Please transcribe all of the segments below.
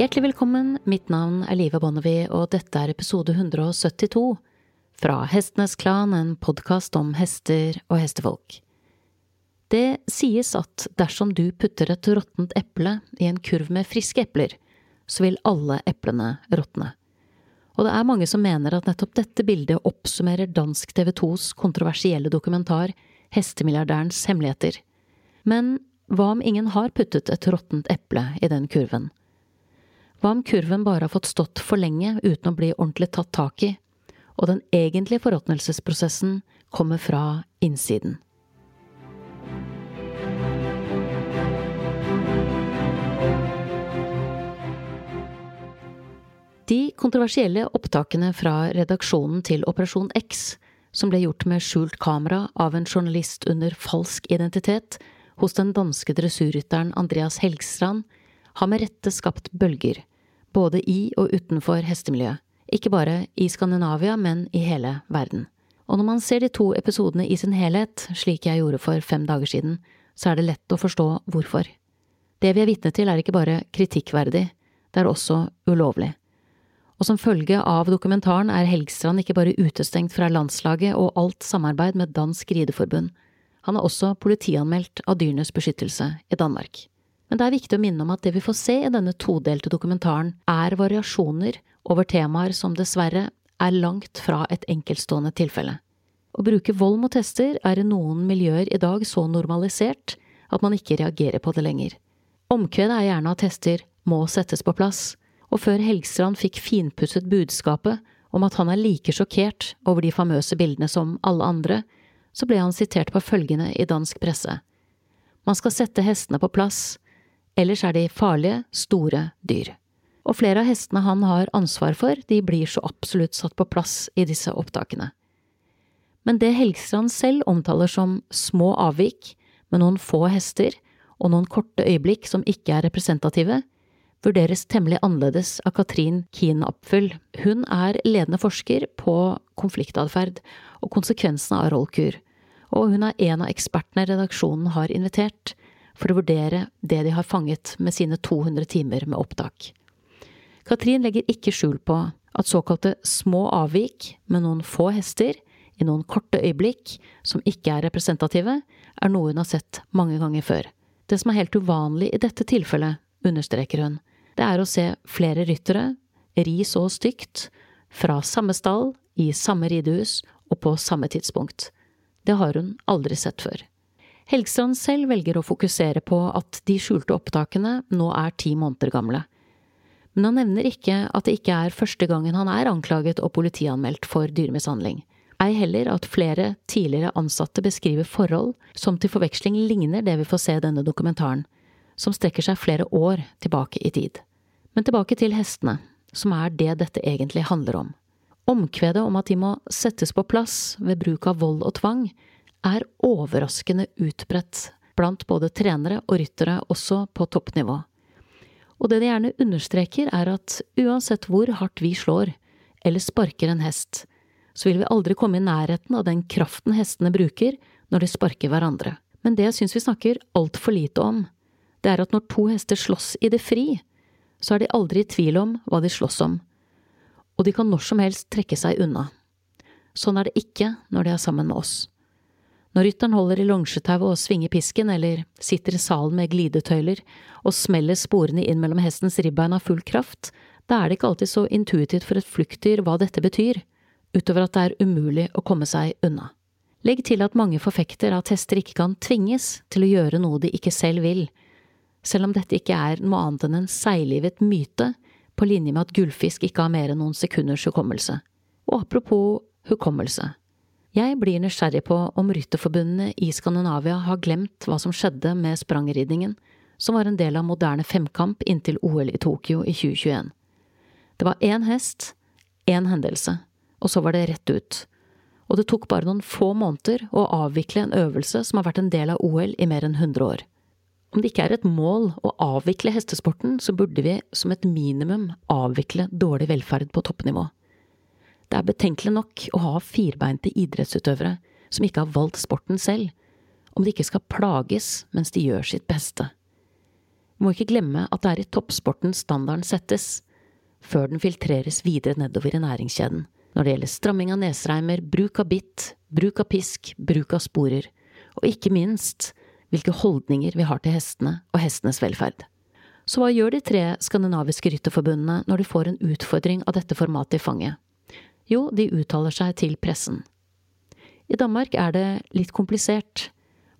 Hjertelig velkommen, mitt navn er Live Bonnevie, og dette er episode 172 fra Hestenes Klan, en podkast om hester og hestefolk. Det sies at dersom du putter et råttent eple i en kurv med friske epler, så vil alle eplene råtne. Og det er mange som mener at nettopp dette bildet oppsummerer dansk TV 2s kontroversielle dokumentar Hestemilliardærens hemmeligheter. Men hva om ingen har puttet et råttent eple i den kurven? Hva om kurven bare har fått stått for lenge uten å bli ordentlig tatt tak i, og den egentlige forråtnelsesprosessen kommer fra innsiden? De kontroversielle opptakene fra redaksjonen til Operasjon X, som ble gjort med skjult kamera av en journalist under falsk identitet hos den danske dressurrytteren Andreas Helgstrand, har med rette skapt bølger, både i og utenfor hestemiljøet, ikke bare i Skandinavia, men i hele verden. Og når man ser de to episodene i sin helhet, slik jeg gjorde for fem dager siden, så er det lett å forstå hvorfor. Det vi er vitne til er ikke bare kritikkverdig, det er også ulovlig og som følge av dokumentaren er Helgstrand ikke bare utestengt fra landslaget og alt samarbeid med Dansk Rideforbund, han er også politianmeldt av Dyrenes Beskyttelse i Danmark. Men det er viktig å minne om at det vi får se i denne todelte dokumentaren, er variasjoner over temaer som dessverre er langt fra et enkeltstående tilfelle. Å bruke vold mot hester er i noen miljøer i dag så normalisert at man ikke reagerer på det lenger. Omkvedet er gjerne at hester må settes på plass, og før Helgstrand fikk finpusset budskapet om at han er like sjokkert over de famøse bildene som alle andre, så ble han sitert på følgende i dansk presse. Man skal sette hestene på plass, ellers er de farlige, store dyr. Og flere av hestene han har ansvar for, de blir så absolutt satt på plass i disse opptakene. Men det Helgstrand selv omtaler som små avvik, med noen få hester og noen korte øyeblikk som ikke er representative, vurderes temmelig annerledes av Katrin Kien Apfel. Hun er ledende forsker på konfliktatferd og konsekvensene av rollkur, og hun er en av ekspertene redaksjonen har invitert for å vurdere det de har fanget med sine 200 timer med opptak. Katrin legger ikke skjul på at såkalte små avvik med noen få hester i noen korte øyeblikk som ikke er representative, er noe hun har sett mange ganger før. Det som er helt uvanlig i dette tilfellet, understreker hun, det er å se flere ryttere ri så stygt fra samme stall, i samme ridehus og på samme tidspunkt. Det har hun aldri sett før. Helgstrand selv velger å fokusere på at de skjulte opptakene nå er ti måneder gamle. Men han nevner ikke at det ikke er første gangen han er anklaget og politianmeldt for dyremishandling. Ei heller at flere tidligere ansatte beskriver forhold som til forveksling ligner det vi får se i denne dokumentaren, som strekker seg flere år tilbake i tid. Men tilbake til hestene, som er det dette egentlig handler om. Omkvedet om at de må settes på plass ved bruk av vold og tvang, er overraskende utbredt blant både trenere og ryttere også på toppnivå. Og det de gjerne understreker, er at uansett hvor hardt vi slår, eller sparker en hest, så vil vi aldri komme i nærheten av den kraften hestene bruker når de sparker hverandre. Men det jeg syns vi snakker altfor lite om, det er at når to hester slåss i det fri, så er de aldri i tvil om hva de slåss om, og de kan når som helst trekke seg unna. Sånn er det ikke når de er sammen med oss. Når rytteren holder i longetauet og svinger pisken, eller sitter i salen med glidetøyler og smeller sporene inn mellom hestens ribbein av full kraft, da er det ikke alltid så intuitivt for et fluktdyr hva dette betyr, utover at det er umulig å komme seg unna. Legg til at mange forfekter at hester ikke kan tvinges til å gjøre noe de ikke selv vil, selv om dette ikke er noe annet enn en seiglivet myte, på linje med at gullfisk ikke har mer enn noen sekunders hukommelse. Og apropos hukommelse. Jeg blir nysgjerrig på om rytterforbundene i Skandinavia har glemt hva som skjedde med sprangridningen, som var en del av moderne femkamp inntil OL i Tokyo i 2021. Det var én hest, én hendelse, og så var det rett ut. Og det tok bare noen få måneder å avvikle en øvelse som har vært en del av OL i mer enn 100 år. Om det ikke er et mål å avvikle hestesporten, så burde vi som et minimum avvikle dårlig velferd på toppnivå. Det er betenkelig nok å ha firbeinte idrettsutøvere som ikke har valgt sporten selv, om de ikke skal plages mens de gjør sitt beste. Vi må ikke glemme at det er i toppsporten standarden settes, før den filtreres videre nedover i næringskjeden, når det gjelder stramming av nesreimer, bruk av bitt, bruk av pisk, bruk av sporer, og ikke minst hvilke holdninger vi har til hestene og hestenes velferd. Så hva gjør de tre skandinaviske rytterforbundene når de får en utfordring av dette formatet i fanget? Jo, de uttaler seg til pressen. I Danmark er det litt komplisert,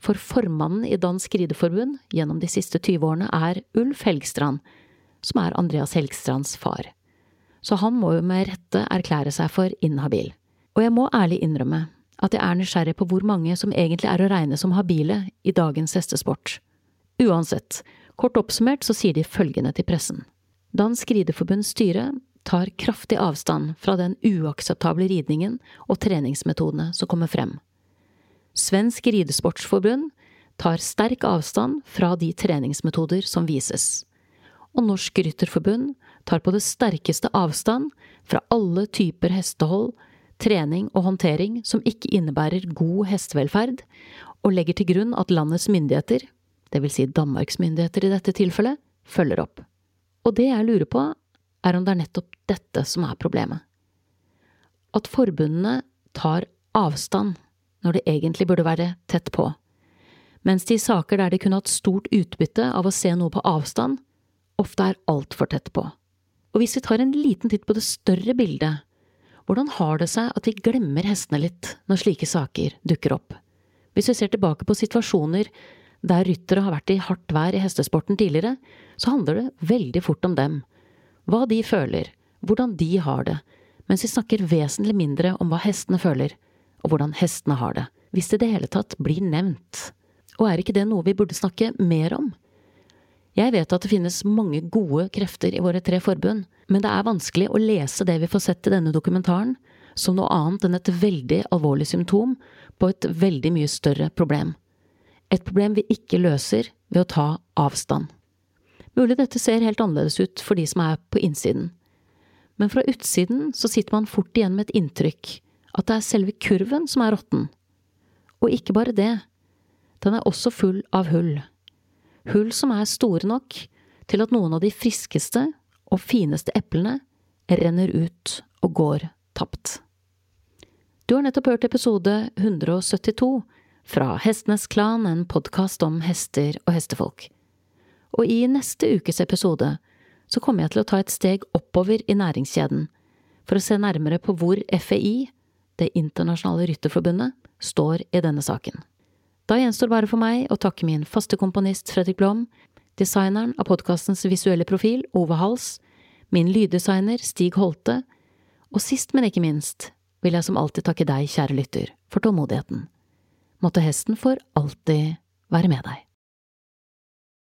for formannen i Dansk Rideforbund gjennom de siste 20 årene er Ulf Helgstrand, som er Andreas Helgstrands far. Så han må jo med rette erklære seg for inhabil. Og jeg må ærlig innrømme at jeg er nysgjerrig på hvor mange som egentlig er å regne som habile i dagens hestesport. Uansett, kort oppsummert så sier de følgende til pressen. Dansk Rideforbunds styre tar kraftig avstand fra den uakseptable ridningen og treningsmetodene som kommer frem. Svensk Ridesportsforbund tar sterk avstand fra de treningsmetoder som vises. Og Norsk Rytterforbund tar på det sterkeste avstand fra alle typer hestehold, trening og håndtering som ikke innebærer god hestevelferd, og legger til grunn at landets myndigheter, vil si Danmarks myndigheter i dette tilfellet, følger opp. Og det jeg lurer på, er om det er nettopp dette som er problemet. At forbundene tar avstand når det egentlig burde være tett på, mens de i saker der de kunne hatt stort utbytte av å se noe på avstand, ofte er altfor tett på. Og hvis vi tar en liten titt på det større bildet, hvordan har det seg at vi glemmer hestene litt når slike saker dukker opp? Hvis vi ser tilbake på situasjoner der ryttere har vært i hardt vær i hestesporten tidligere, så handler det veldig fort om dem, hva de føler, hvordan de har det, mens vi snakker vesentlig mindre om hva hestene føler, og hvordan hestene har det, hvis det i det hele tatt blir nevnt. Og er ikke det noe vi burde snakke mer om? Jeg vet at det finnes mange gode krefter i våre tre forbund, men det er vanskelig å lese det vi får sett i denne dokumentaren, som noe annet enn et veldig alvorlig symptom på et veldig mye større problem. Et problem vi ikke løser ved å ta avstand. Mulig dette ser helt annerledes ut for de som er på innsiden. Men fra utsiden så sitter man fort igjen med et inntrykk at det er selve kurven som er råtten. Og ikke bare det, den er også full av hull. Hull som er store nok til at noen av de friskeste og fineste eplene renner ut og går tapt. Du har nettopp hørt episode 172 fra Hestenes Klan, en podkast om hester og hestefolk og i neste ukes episode så kommer jeg til å ta et steg oppover i næringskjeden for å se nærmere på hvor FEI, Det internasjonale rytterforbundet, står i denne saken. Da gjenstår bare for meg å takke min faste komponist Fredrik Blom, designeren av podkastens visuelle profil, Ove Hals, min lyddesigner Stig Holte, og sist, men ikke minst, vil jeg som alltid takke deg, kjære lytter, for tålmodigheten. Måtte hesten for alltid være med deg.